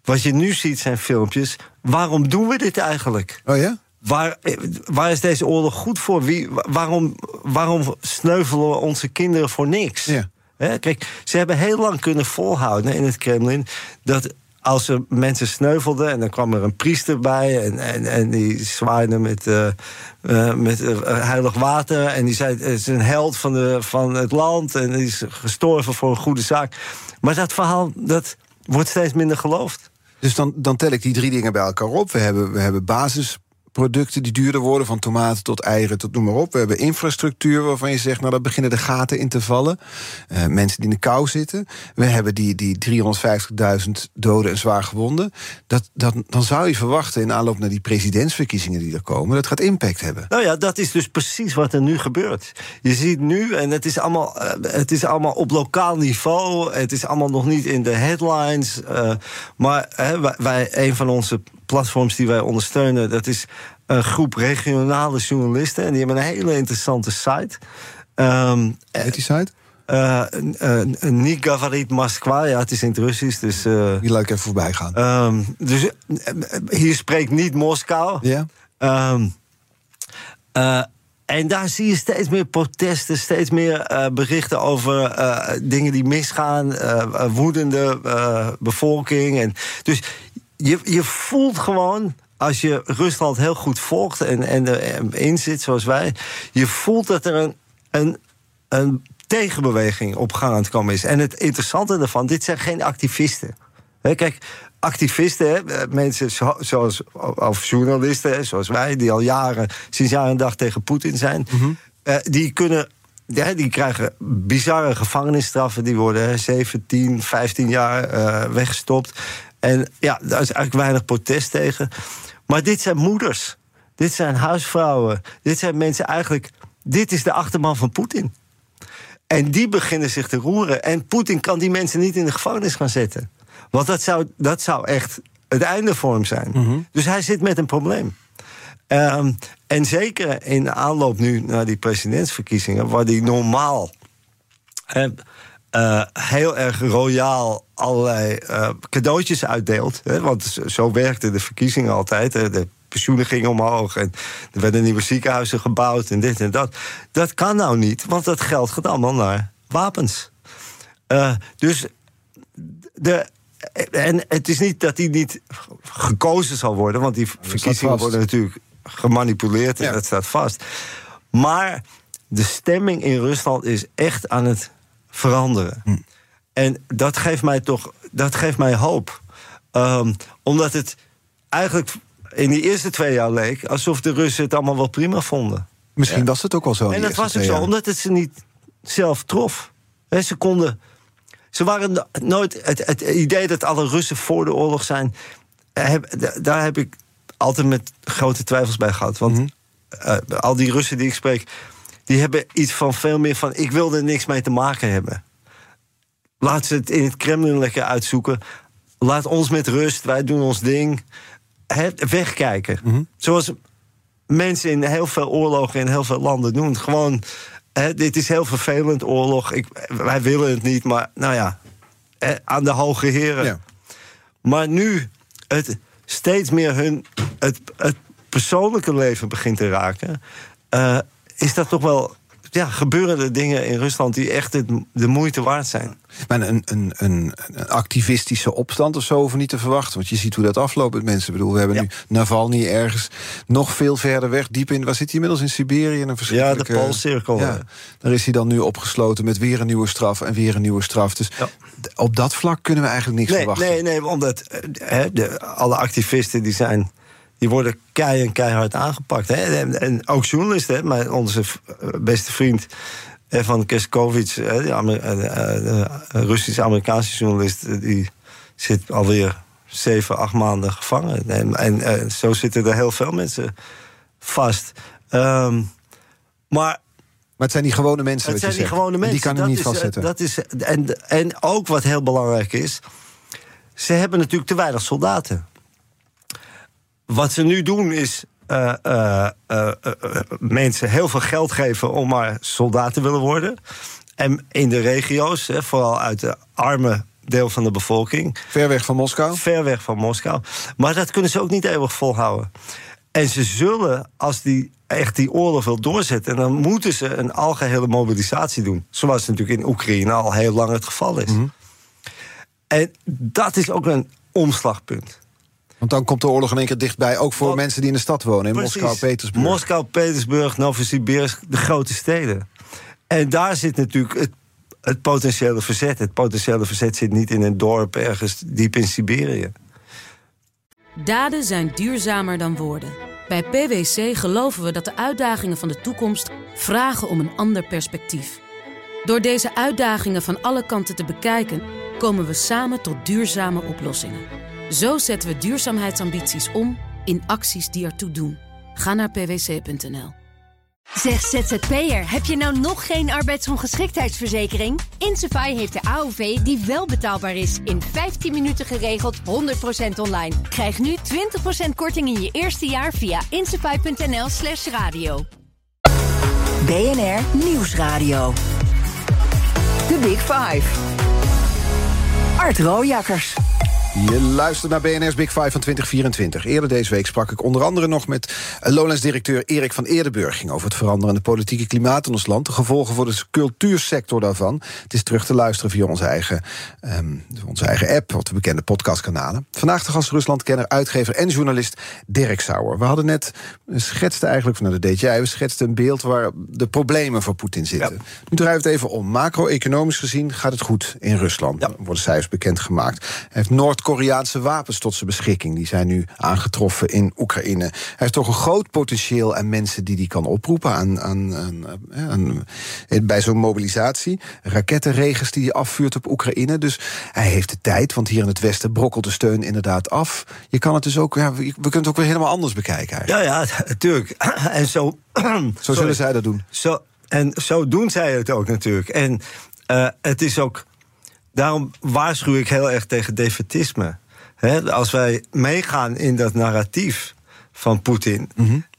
Wat je nu ziet zijn filmpjes. Waarom doen we dit eigenlijk? Oh ja? Waar, waar is deze oorlog goed voor? Wie, wa- waarom, waarom sneuvelen we onze kinderen voor niks? Ja. Kijk, ze hebben heel lang kunnen volhouden in het Kremlin dat als er mensen sneuvelden en dan kwam er een priester bij en, en, en die zwaaide met, eh, eh, met eh, heilig water en die zei: Het is een held van, de, van het land en die is gestorven voor een goede zaak. Maar dat verhaal dat wordt steeds minder geloofd. Dus dan, dan tel ik die drie dingen bij elkaar op. We hebben, we hebben basisproducten die duurder worden, van tomaten tot eieren tot noem maar op. We hebben infrastructuur waarvan je zegt, nou daar beginnen de gaten in te vallen. Eh, mensen die in de kou zitten. We hebben die, die 350.000 doden en zwaar gewonden. Dat, dat, dan zou je verwachten in aanloop naar die presidentsverkiezingen die er komen, dat gaat impact hebben. Nou ja, dat is dus precies wat er nu gebeurt. Je ziet nu, en het is allemaal, eh, het is allemaal op lokaal niveau. Het is allemaal nog niet in de headlines. eh, maar hè, wij, een van onze platforms die wij ondersteunen, dat is een groep regionale journalisten. En die hebben een hele interessante site. Ehm Heet die site? eh, Niet Gavarit Moskva, ja, het is in het Russisch. Dus, eh, Die laat ik even voorbij gaan. ehm, dus eh, hier spreekt niet Moskou. ja? Ehm, eh, en daar zie je steeds meer protesten, steeds meer berichten over dingen die misgaan, woedende bevolking. En dus je, je voelt gewoon, als je Rusland heel goed volgt en, en erin zit zoals wij, je voelt dat er een, een, een tegenbeweging op gang aan het komen is. En het interessante daarvan, dit zijn geen activisten. Kijk, activisten, hè, eh, mensen zo- zoals, of journalisten, hè, zoals wij, die al jaren, sinds jaar en dag tegen Poetin zijn, eh, die kunnen. Ja, die krijgen bizarre gevangenisstraffen. Die worden hè, 17, 15 jaar eh, weggestopt. En ja, daar is eigenlijk weinig protest tegen. Maar dit zijn moeders. Dit zijn huisvrouwen. Dit zijn mensen eigenlijk. Dit is de achterman van Poetin. En die beginnen zich te roeren. En Poetin kan die mensen niet in de gevangenis gaan zetten. Want dat zou, dat zou echt het einde voor hem zijn. Dus hij zit met een probleem. Ehm, en zeker in aanloop nu naar die presidentsverkiezingen, waar die normaal eh, eh, heel erg royaal allerlei eh, cadeautjes uitdeelt. Hè, want zo- werkten de verkiezingen altijd. Hè, de pensioenen gingen omhoog en er werden nieuwe ziekenhuizen gebouwd en dit en dat. Dat kan nou niet, want dat geld gaat allemaal naar wapens. Eh, dus de, en het is niet dat hij niet gekozen zal worden, want die verkiezingen worden natuurlijk gemanipuleerd en Ja. dat staat vast. Maar de stemming in Rusland is echt aan het veranderen. Hm. En dat geeft mij toch dat geeft mij hoop. Ehm, omdat het eigenlijk in die eerste twee jaar leek alsof de Russen het allemaal wel prima vonden. Misschien was het ook wel zo. En dat was ook zo, jaar. omdat het ze niet zelf trof. Hè, ze konden Ze waren no- nooit. Het, het idee dat alle Russen voor de oorlog zijn. eh, heb- daar heb ik altijd met grote twijfels bij gehad. Want eh, al die Russen die ik spreek. Die hebben iets van veel meer van. ik wil er niks mee te maken hebben. Laat ze het in het Kremlin lekker uitzoeken. Laat ons met rust, wij doen ons ding. Hè, wegkijken. Zoals mensen in heel veel oorlogen in heel veel landen doen. Gewoon, hè, dit is heel vervelend, oorlog. Ik, wij willen het niet, maar nou ja, hè, aan de hoge heren. Ja. Maar nu het steeds meer hun het, het persoonlijke leven begint te raken, eh, is dat toch wel. Ja, gebeuren er dingen in Rusland die echt de moeite waard zijn. Maar een, een, een, activistische opstand of zo hoeven niet te verwachten. Want je ziet hoe dat afloopt met mensen. Ik bedoel, we hebben Ja. nu Navalny ergens nog veel verder weg. Diep in, waar zit hij inmiddels? In Siberië? Een verschrikkelijke- Ja, de Poolcirkel. Ja, daar is hij dan nu opgesloten met weer een nieuwe straf en weer een nieuwe straf. Dus Ja. op dat vlak kunnen we eigenlijk niks Nee, verwachten. nee, nee, omdat eh, de, alle activisten die zijn. Die worden kei en keihard aangepakt. Hè? En, en ook journalisten. Hè? Maar onze eh, beste vriend eh, van Keskovic, hè, de, Amer- eh, de, Russisch-Amerikaanse journalist, die zit alweer zeven, acht maanden gevangen. En, en zo zitten er heel veel mensen vast. Ehm, maar Maar het zijn die gewone mensen. het zijn die zegt. gewone En mensen. Die kan dat niet is, vastzetten. Dat is, en, en ook wat heel belangrijk is... ze hebben natuurlijk te weinig soldaten. Wat ze nu doen is... eh, eh, eh, mensen heel veel geld geven om maar soldaat te willen worden. En in de regio's, hè, vooral uit de arme deel van de bevolking... Ver weg van Moskou. ver weg van Moskou. Maar dat kunnen ze ook niet eeuwig volhouden. En ze zullen, als die echt die oorlog wil doorzetten... dan moeten ze een algehele mobilisatie doen. Zoals natuurlijk in Oekraïne al heel lang het geval is. En dat is ook een omslagpunt. Want dan komt de oorlog in één keer dichtbij. Ook voor Want- mensen die in de stad wonen. In Precies. Moskou, Petersburg. Moskou, Petersburg, Novosibirsk, de grote steden. En daar zit natuurlijk het, het potentiële verzet. Het potentiële verzet zit niet in een dorp ergens diep in Siberië. Daden zijn duurzamer dan woorden. Bij PwC geloven we dat de uitdagingen van de toekomst vragen om een ander perspectief. Door deze uitdagingen van alle kanten te bekijken, komen we samen tot duurzame oplossingen. Zo zetten we duurzaamheidsambities om in acties die ertoe doen. Ga naar pwc.nl. Zeg ZZP'er, heb je nou nog geen arbeidsongeschiktheidsverzekering? Insafai heeft de AOV die wel betaalbaar is. In 15 minuten geregeld, 100% online. Krijg nu 20% korting in je eerste jaar via insafai.nl slash radio. BNR Nieuwsradio. The Big Five. Art Rojakkers. Je luistert naar BNR's Big Five van 2024. Eerder deze week sprak ik onder andere nog met Lowlands-directeur Erik van Eerdenburg. Ging over het veranderende politieke klimaat in ons land. De gevolgen voor de cultuursector daarvan. Het is terug te luisteren via onze eigen, ehm, onze eigen app, of de bekende podcastkanalen. Vandaag de gast Ruslandkenner, uitgever en journalist Dirk Sauer. We hadden net, we schetsten eigenlijk, nou dat deed jij, we schetsten een beeld waar de problemen voor Poetin zitten. Nu draaien we het even om. Macro-economisch gezien gaat het goed in Rusland. Er worden cijfers bekendgemaakt. Hij heeft Noord-Koreaanse wapens tot zijn beschikking. Die zijn nu aangetroffen in Oekraïne. Hij heeft toch een groot potentieel aan mensen die hij kan oproepen aan, aan, aan, eh, aan- bij zo'n mobilisatie. Rakettenregens die hij afvuurt op Oekraïne. Dus hij heeft de tijd, want hier in het Westen brokkelt de steun inderdaad af. Je kan het dus ook, ja, we kunnen het ook weer helemaal anders bekijken eigenlijk. Ja, ja, natuurlijk. En zo. Zo zullen zij dat doen. Zo, en zo doen zij het ook natuurlijk. En eh, het is ook. Daarom waarschuw ik heel erg tegen defetisme. Als wij meegaan in dat narratief van Poetin.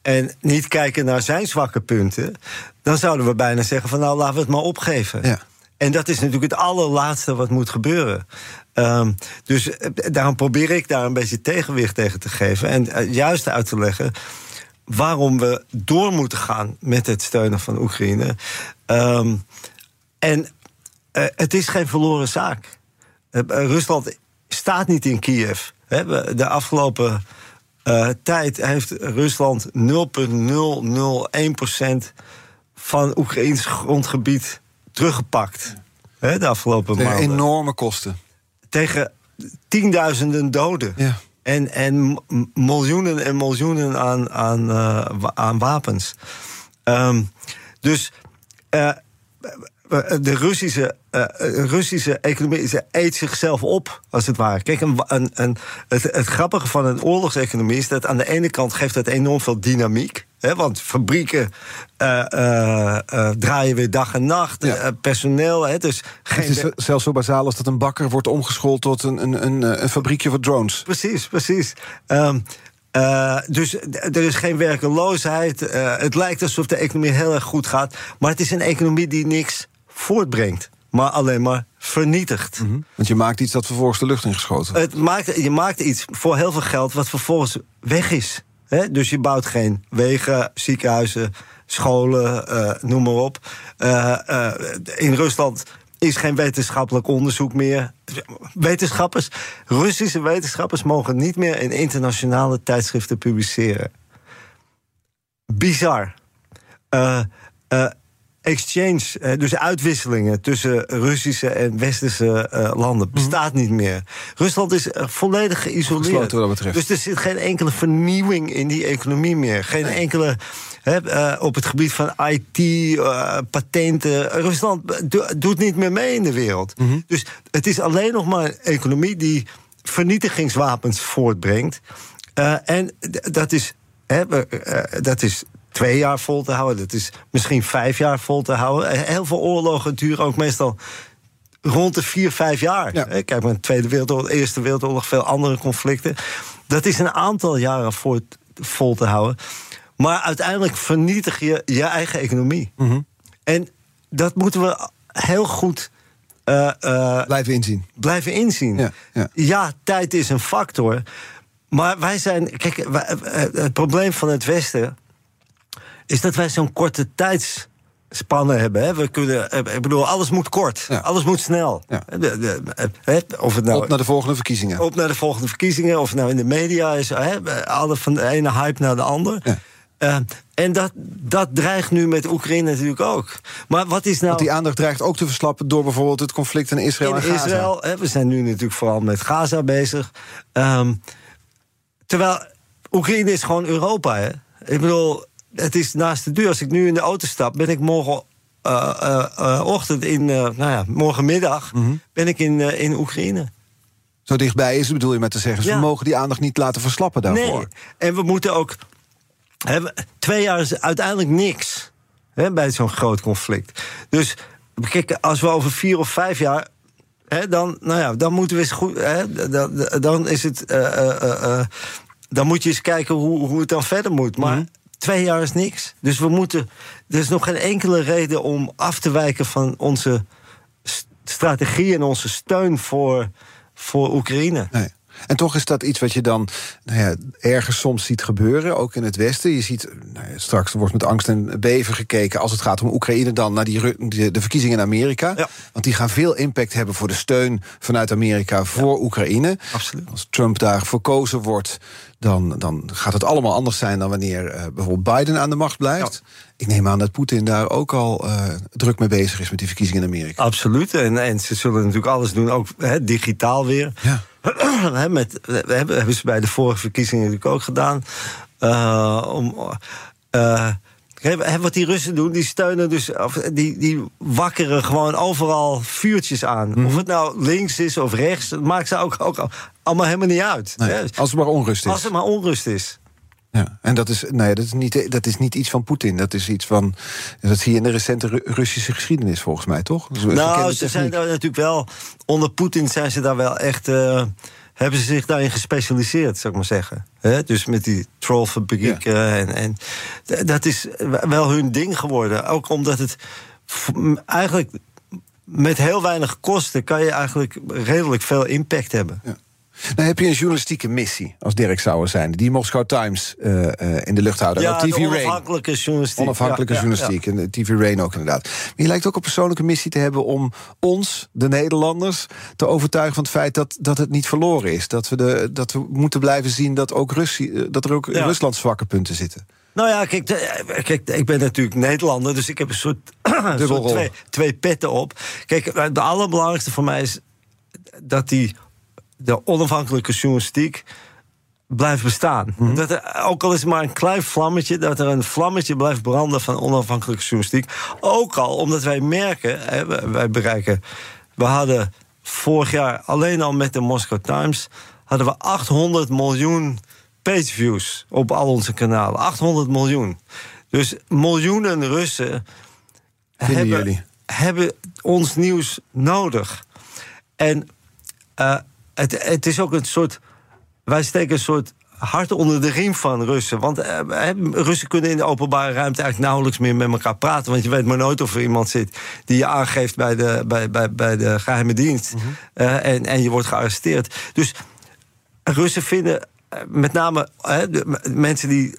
en niet kijken naar zijn zwakke punten. dan zouden we bijna zeggen: van nou laten we het maar opgeven. Ja. En dat is natuurlijk het allerlaatste wat moet gebeuren. Ehm, dus eh, daarom probeer ik daar een beetje tegenwicht tegen te geven. En eh, juist uit te leggen waarom we door moeten gaan met het steunen van Oekraïne. Ehm, en eh, het is geen verloren zaak. Eh, Rusland staat niet in Kiev. De afgelopen eh, tijd heeft Rusland 0,001% van Oekraïns grondgebied teruggepakt. Hè, de afgelopen Tegen maanden. enorme kosten. Tegen tienduizenden doden. Ja. En, en miljoenen en miljoenen aan, aan, eh, aan wapens. Ehm, dus eh, de Russische, uh, Russische economie ze eet zichzelf op, als het ware. Kijk, een, een, een, het, het grappige van een oorlogseconomie is dat aan de ene kant geeft dat enorm veel dynamiek. Hè, want fabrieken uh, draaien weer dag en nacht. personeel. Hè, dus geen het is zelfs zo bazaal als dat een bakker wordt omgeschoold tot een, een, een, een fabriekje voor drones. Precies, precies. Um, uh, dus er is geen werkeloosheid. Uh, het lijkt alsof de economie heel erg goed gaat. Maar het is een economie die niks voortbrengt. Maar alleen maar vernietigt. Mm -hmm. Want je maakt iets dat vervolgens de lucht ingeschoten het maakt, Je maakt iets voor heel veel geld wat vervolgens weg is. He? Dus je bouwt geen wegen, ziekenhuizen, scholen, uh, noem maar op. in Rusland is geen wetenschappelijk onderzoek meer. Wetenschappers, Russische wetenschappers mogen niet meer in internationale tijdschriften publiceren. Bizar. Uh, uh, exchange, uh, dus uitwisselingen tussen Russische en Westerse landen, mhm. bestaat niet meer. Rusland is volledig geïsoleerd. Dus er zit geen enkele vernieuwing in die economie meer. Geen enkele uh, op het gebied van IT, uh, eh, patenten. Rusland doet niet meer mee in de wereld. Mhm. Dus het is alleen nog maar een economie die vernietigingswapens voortbrengt. En dat is, dat is twee jaar vol te houden. Dat is misschien vijf jaar vol te houden. Heel veel oorlogen duren ook meestal rond de vier, vijf jaar. Ja. Kijk maar, de Tweede Wereldoorlog, Eerste Wereldoorlog, veel andere conflicten. Dat is een aantal jaren voor, vol te houden. Maar uiteindelijk vernietig je je eigen economie. Mhm. En dat moeten we heel goed. Uh, uh, blijven inzien. Blijven inzien. Ja, ja. ja, tijd is een factor. Maar wij zijn. Kijk, wij, eh, het probleem van het Westen. Is dat wij zo'n korte tijdsspanne hebben. Hè. We kunnen, ik bedoel, alles moet kort. Ja. Alles moet snel. Ja. Of het nou, op naar de volgende verkiezingen. Op naar de volgende verkiezingen. Of het nou in de media is. Hè, alle van de ene hype naar de ander. Ja. Uh, en dat, dat dreigt nu met Oekraïne natuurlijk ook. Maar wat is nou. Want die aandacht dreigt ook te verslappen door bijvoorbeeld het conflict in Israël in en Gaza. Israël, hè, we zijn nu natuurlijk vooral met Gaza bezig. Um, terwijl Oekraïne is gewoon Europa. Hè? Ik bedoel, het is naast de deur. Als ik nu in de auto stap, ben ik morgen. Uh, uh, ochtend in, nou ja, morgenmiddag mm -hmm. ben ik in, in Oekraïne. Zo dichtbij is, bedoel je met te zeggen. Ja. we mogen die aandacht niet laten verslappen daarvoor. Nee. En we moeten ook twee jaar is uiteindelijk niks hè, bij zo'n groot conflict. Dus kijk, als we over vier of vijf jaar. Hè, dan, nou ja, dan moeten we eens goed. Hè, dan, dan is het. Dan moet je eens kijken hoe, hoe het dan verder moet. Maar mm -hmm. Twee jaar is niks. Dus we moeten. Er is nog geen enkele reden om af te wijken van onze strategie en onze steun voor, voor Oekraïne. Nee. En toch is dat iets wat je dan nou ja, ergens soms ziet gebeuren, ook in het Westen. Je ziet, nou ja, straks wordt met angst en beven gekeken als het gaat om Oekraïne, dan naar die, de, verkiezingen in Amerika. Ja. Want die gaan veel impact hebben voor de steun vanuit Amerika voor. Oekraïne. Absoluut. Als Trump daar verkozen wordt, dan, dan gaat het allemaal anders zijn dan wanneer uh, bijvoorbeeld Biden aan de macht blijft. Ik neem aan dat Poetin daar ook al uh, druk mee bezig is met die verkiezingen in Amerika. Absoluut. En, en ze zullen natuurlijk alles doen, ook he, digitaal weer. Ja. met, we hebben, hebben ze bij de vorige verkiezingen natuurlijk ook gedaan. Uh, om, uh, wat die Russen doen, die steunen dus, of die, die wakkeren gewoon overal vuurtjes aan. Mm. Of het nou links is of rechts, dat maakt ze ook, ook allemaal helemaal niet uit. Nee, als er maar onrust is. Als er maar onrust is. Ja, en dat is, nee, dat, is niet, dat is niet iets van Poetin. Dat is iets van. Dat zie je in de recente Ru Russische geschiedenis, volgens mij, toch? Nou, ze zijn daar natuurlijk wel. Onder Poetin zijn ze daar wel echt. Uh, hebben ze zich daarin gespecialiseerd, zou ik maar zeggen. He? Dus met die trollfabrieken. Ja. En, en dat is wel hun ding geworden. Ook omdat het eigenlijk met heel weinig kosten kan je eigenlijk redelijk veel impact hebben. Ja. Nou heb je een journalistieke missie als Dirk Sauer zijn. Die Moscow Times uh, uh, in de lucht houden. Ja, TV de onafhankelijke Rain. journalistiek. Onafhankelijke ja, journalistiek. Ja, en TV Rain ook inderdaad. Maar je lijkt ook een persoonlijke missie te hebben om ons, de Nederlanders, te overtuigen van het feit dat, dat het niet verloren is. Dat we, de, dat we moeten blijven zien dat, ook Russie, dat er ook in Rusland zwakke punten zitten. Nou ja, kijk, kijk, ik ben natuurlijk Nederlander, dus ik heb een soort, soort twee, twee petten op. Kijk, de allerbelangrijkste voor mij is dat die de onafhankelijke journalistiek blijft bestaan. Mhm. Dat er, ook al is het maar een klein vlammetje, dat er een vlammetje blijft branden van onafhankelijke journalistiek. Ook al omdat wij merken, hè, wij bereiken. We hadden vorig jaar alleen al met de Moscow Times hadden we 800 miljoen pageviews op al onze kanalen. 800 miljoen. Dus miljoenen Russen hebben, hebben ons nieuws nodig. En eh, het, het is ook een soort. Wij steken een soort hart onder de riem van Russen. Want eh, Russen kunnen in de openbare ruimte eigenlijk nauwelijks meer met elkaar praten. Want je weet maar nooit of er iemand zit die je aangeeft bij de, bij, bij, bij de geheime dienst. Eh, en, en je wordt gearresteerd. Dus Russen vinden eh, met name hè, de m- mensen die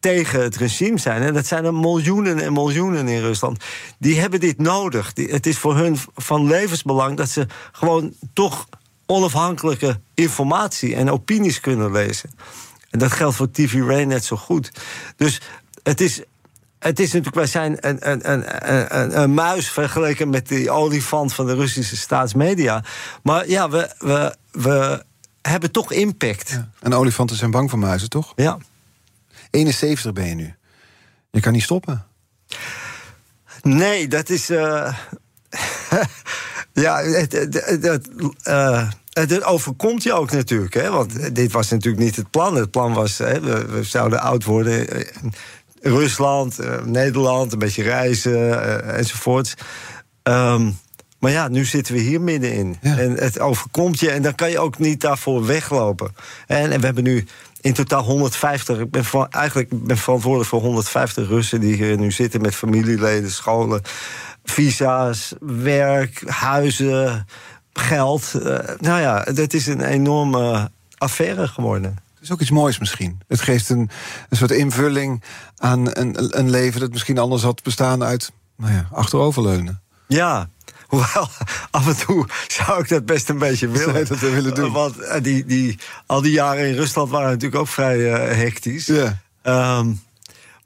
tegen het regime zijn. En dat zijn er miljoenen en miljoenen in Rusland. Die hebben dit nodig. Die, het is voor hun van levensbelang dat ze gewoon toch onafhankelijke informatie en opinies kunnen lezen. En dat geldt voor TV Rain net zo goed. Dus het is. Het is natuurlijk, wij zijn een, een, een, een, een muis vergeleken met die olifant van de Russische staatsmedia. Maar ja, we, we, we hebben toch impact. En olifanten zijn bang voor muizen, toch? ja. 71 ben je nu. Je kan niet stoppen. Nee, dat is. eh, ja, het, het, het, het, eh, het- het overkomt je ook natuurlijk. Hè? Want dit was natuurlijk niet het plan. Het plan was, hè, we, we zouden oud worden. eh, Rusland, eh, Nederland, een beetje reizen enzovoorts. Ehm, maar ja, nu zitten we hier middenin. Ja. En het overkomt je en dan kan je ook niet daarvoor weglopen. En, en we hebben nu in totaal 150. Ik ben van, eigenlijk ben verantwoordelijk voor 150 Russen die hier nu zitten met familieleden, scholen, visa's, werk, huizen, geld. Eh, nou ja, dat is een enorme affaire geworden. Het is ook iets moois misschien. Het geeft een, een soort invulling aan een, een leven dat misschien anders had bestaan uit nou ja, achteroverleunen. Ja, hoewel af en toe zou ik dat best een beetje willen. Dat wel willen doen? Want eh, die, die, al die jaren in Rusland waren natuurlijk ook vrij eh, hectisch. Ja. Ehm,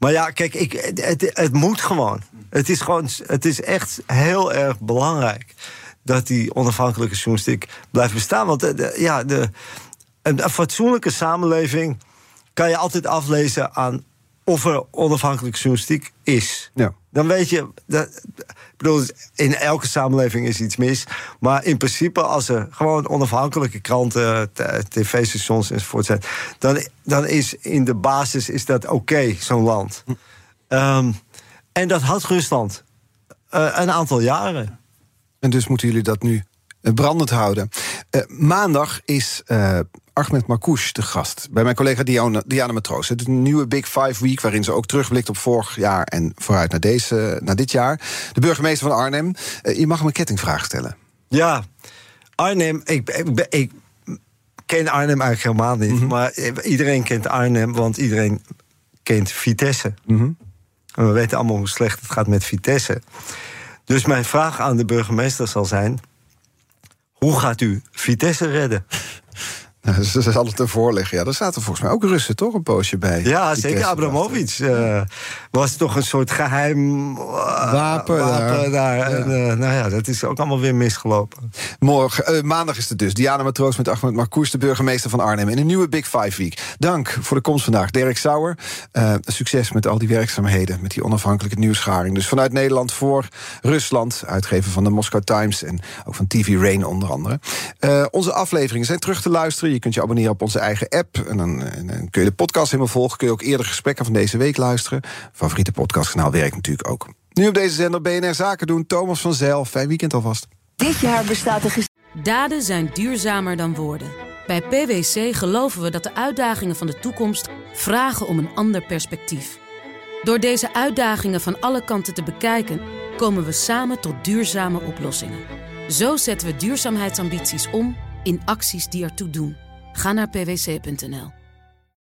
maar ja, kijk, ik, het, het, moet gewoon. Het is gewoon. Het is echt heel erg belangrijk dat die onafhankelijke journalistiek blijft bestaan. Want de- ja, de, een fatsoenlijke samenleving kan je altijd aflezen aan of er onafhankelijke journalistiek is. Ja. Dan weet je, dat, ik bedoel, in elke samenleving is iets mis. Maar in principe, als er gewoon onafhankelijke kranten, tv-stations enzovoort zijn, dan, dan is in de basis is dat oké, zo'n land. Ehm, en dat had Rusland eh, een aantal jaren. En dus moeten jullie dat nu eh, brandend houden. Eh, maandag is Ahmed Marcouch de gast bij mijn collega Diana, Diana Matroos. Het is een nieuwe Big Five Week waarin ze ook terugblikt op vorig jaar en vooruit naar, deze, naar dit jaar. De burgemeester van Arnhem. Eh, je mag hem een kettingvraag stellen. Ja, Arnhem, ik, ik, ik ken Arnhem eigenlijk helemaal niet. Maar iedereen kent Arnhem, want iedereen kent Vitesse. En we weten allemaal hoe slecht het gaat met Vitesse. Dus mijn vraag aan de burgemeester zal zijn... hoe gaat u Vitesse redden? Nou, ze zal het ervoor leggen. Ja, daar zaten volgens mij ook Russen toch een poosje bij. Ja, zeker. Abramovic eh, was toch een soort geheim eh, Wapen daar. daar. Ja. En, eh, nou ja, dat is ook allemaal weer misgelopen. Morgen, maandag is het dus. Diana Matroos met Ahmed Marcouch, de burgemeester van Arnhem. In een nieuwe Big Five Week. Dank voor de komst vandaag. Dirk Sauer, succes met al die werkzaamheden. Met die onafhankelijke nieuwsgaring. Dus vanuit Nederland voor Rusland. Uitgever van de Moscow Times en ook van TV Rain onder andere. Onze afleveringen zijn terug te luisteren. Je kunt je abonneren op onze eigen app. En dan, en dan kun je de podcast helemaal volgen. Kun je ook eerder gesprekken van deze week luisteren. Favoriete podcastkanaal werkt natuurlijk ook. Nu op deze zender BNR Zaken doen. Thomas van Zijl. Fijn weekend alvast. Dit jaar bestaat de Daden zijn duurzamer dan woorden. Bij PwC geloven we dat de uitdagingen van de toekomst vragen om een ander perspectief. Door deze uitdagingen van alle kanten te bekijken, komen we samen tot duurzame oplossingen. Zo zetten we duurzaamheidsambities om in acties die ertoe doen. Ga naar pwc.nl.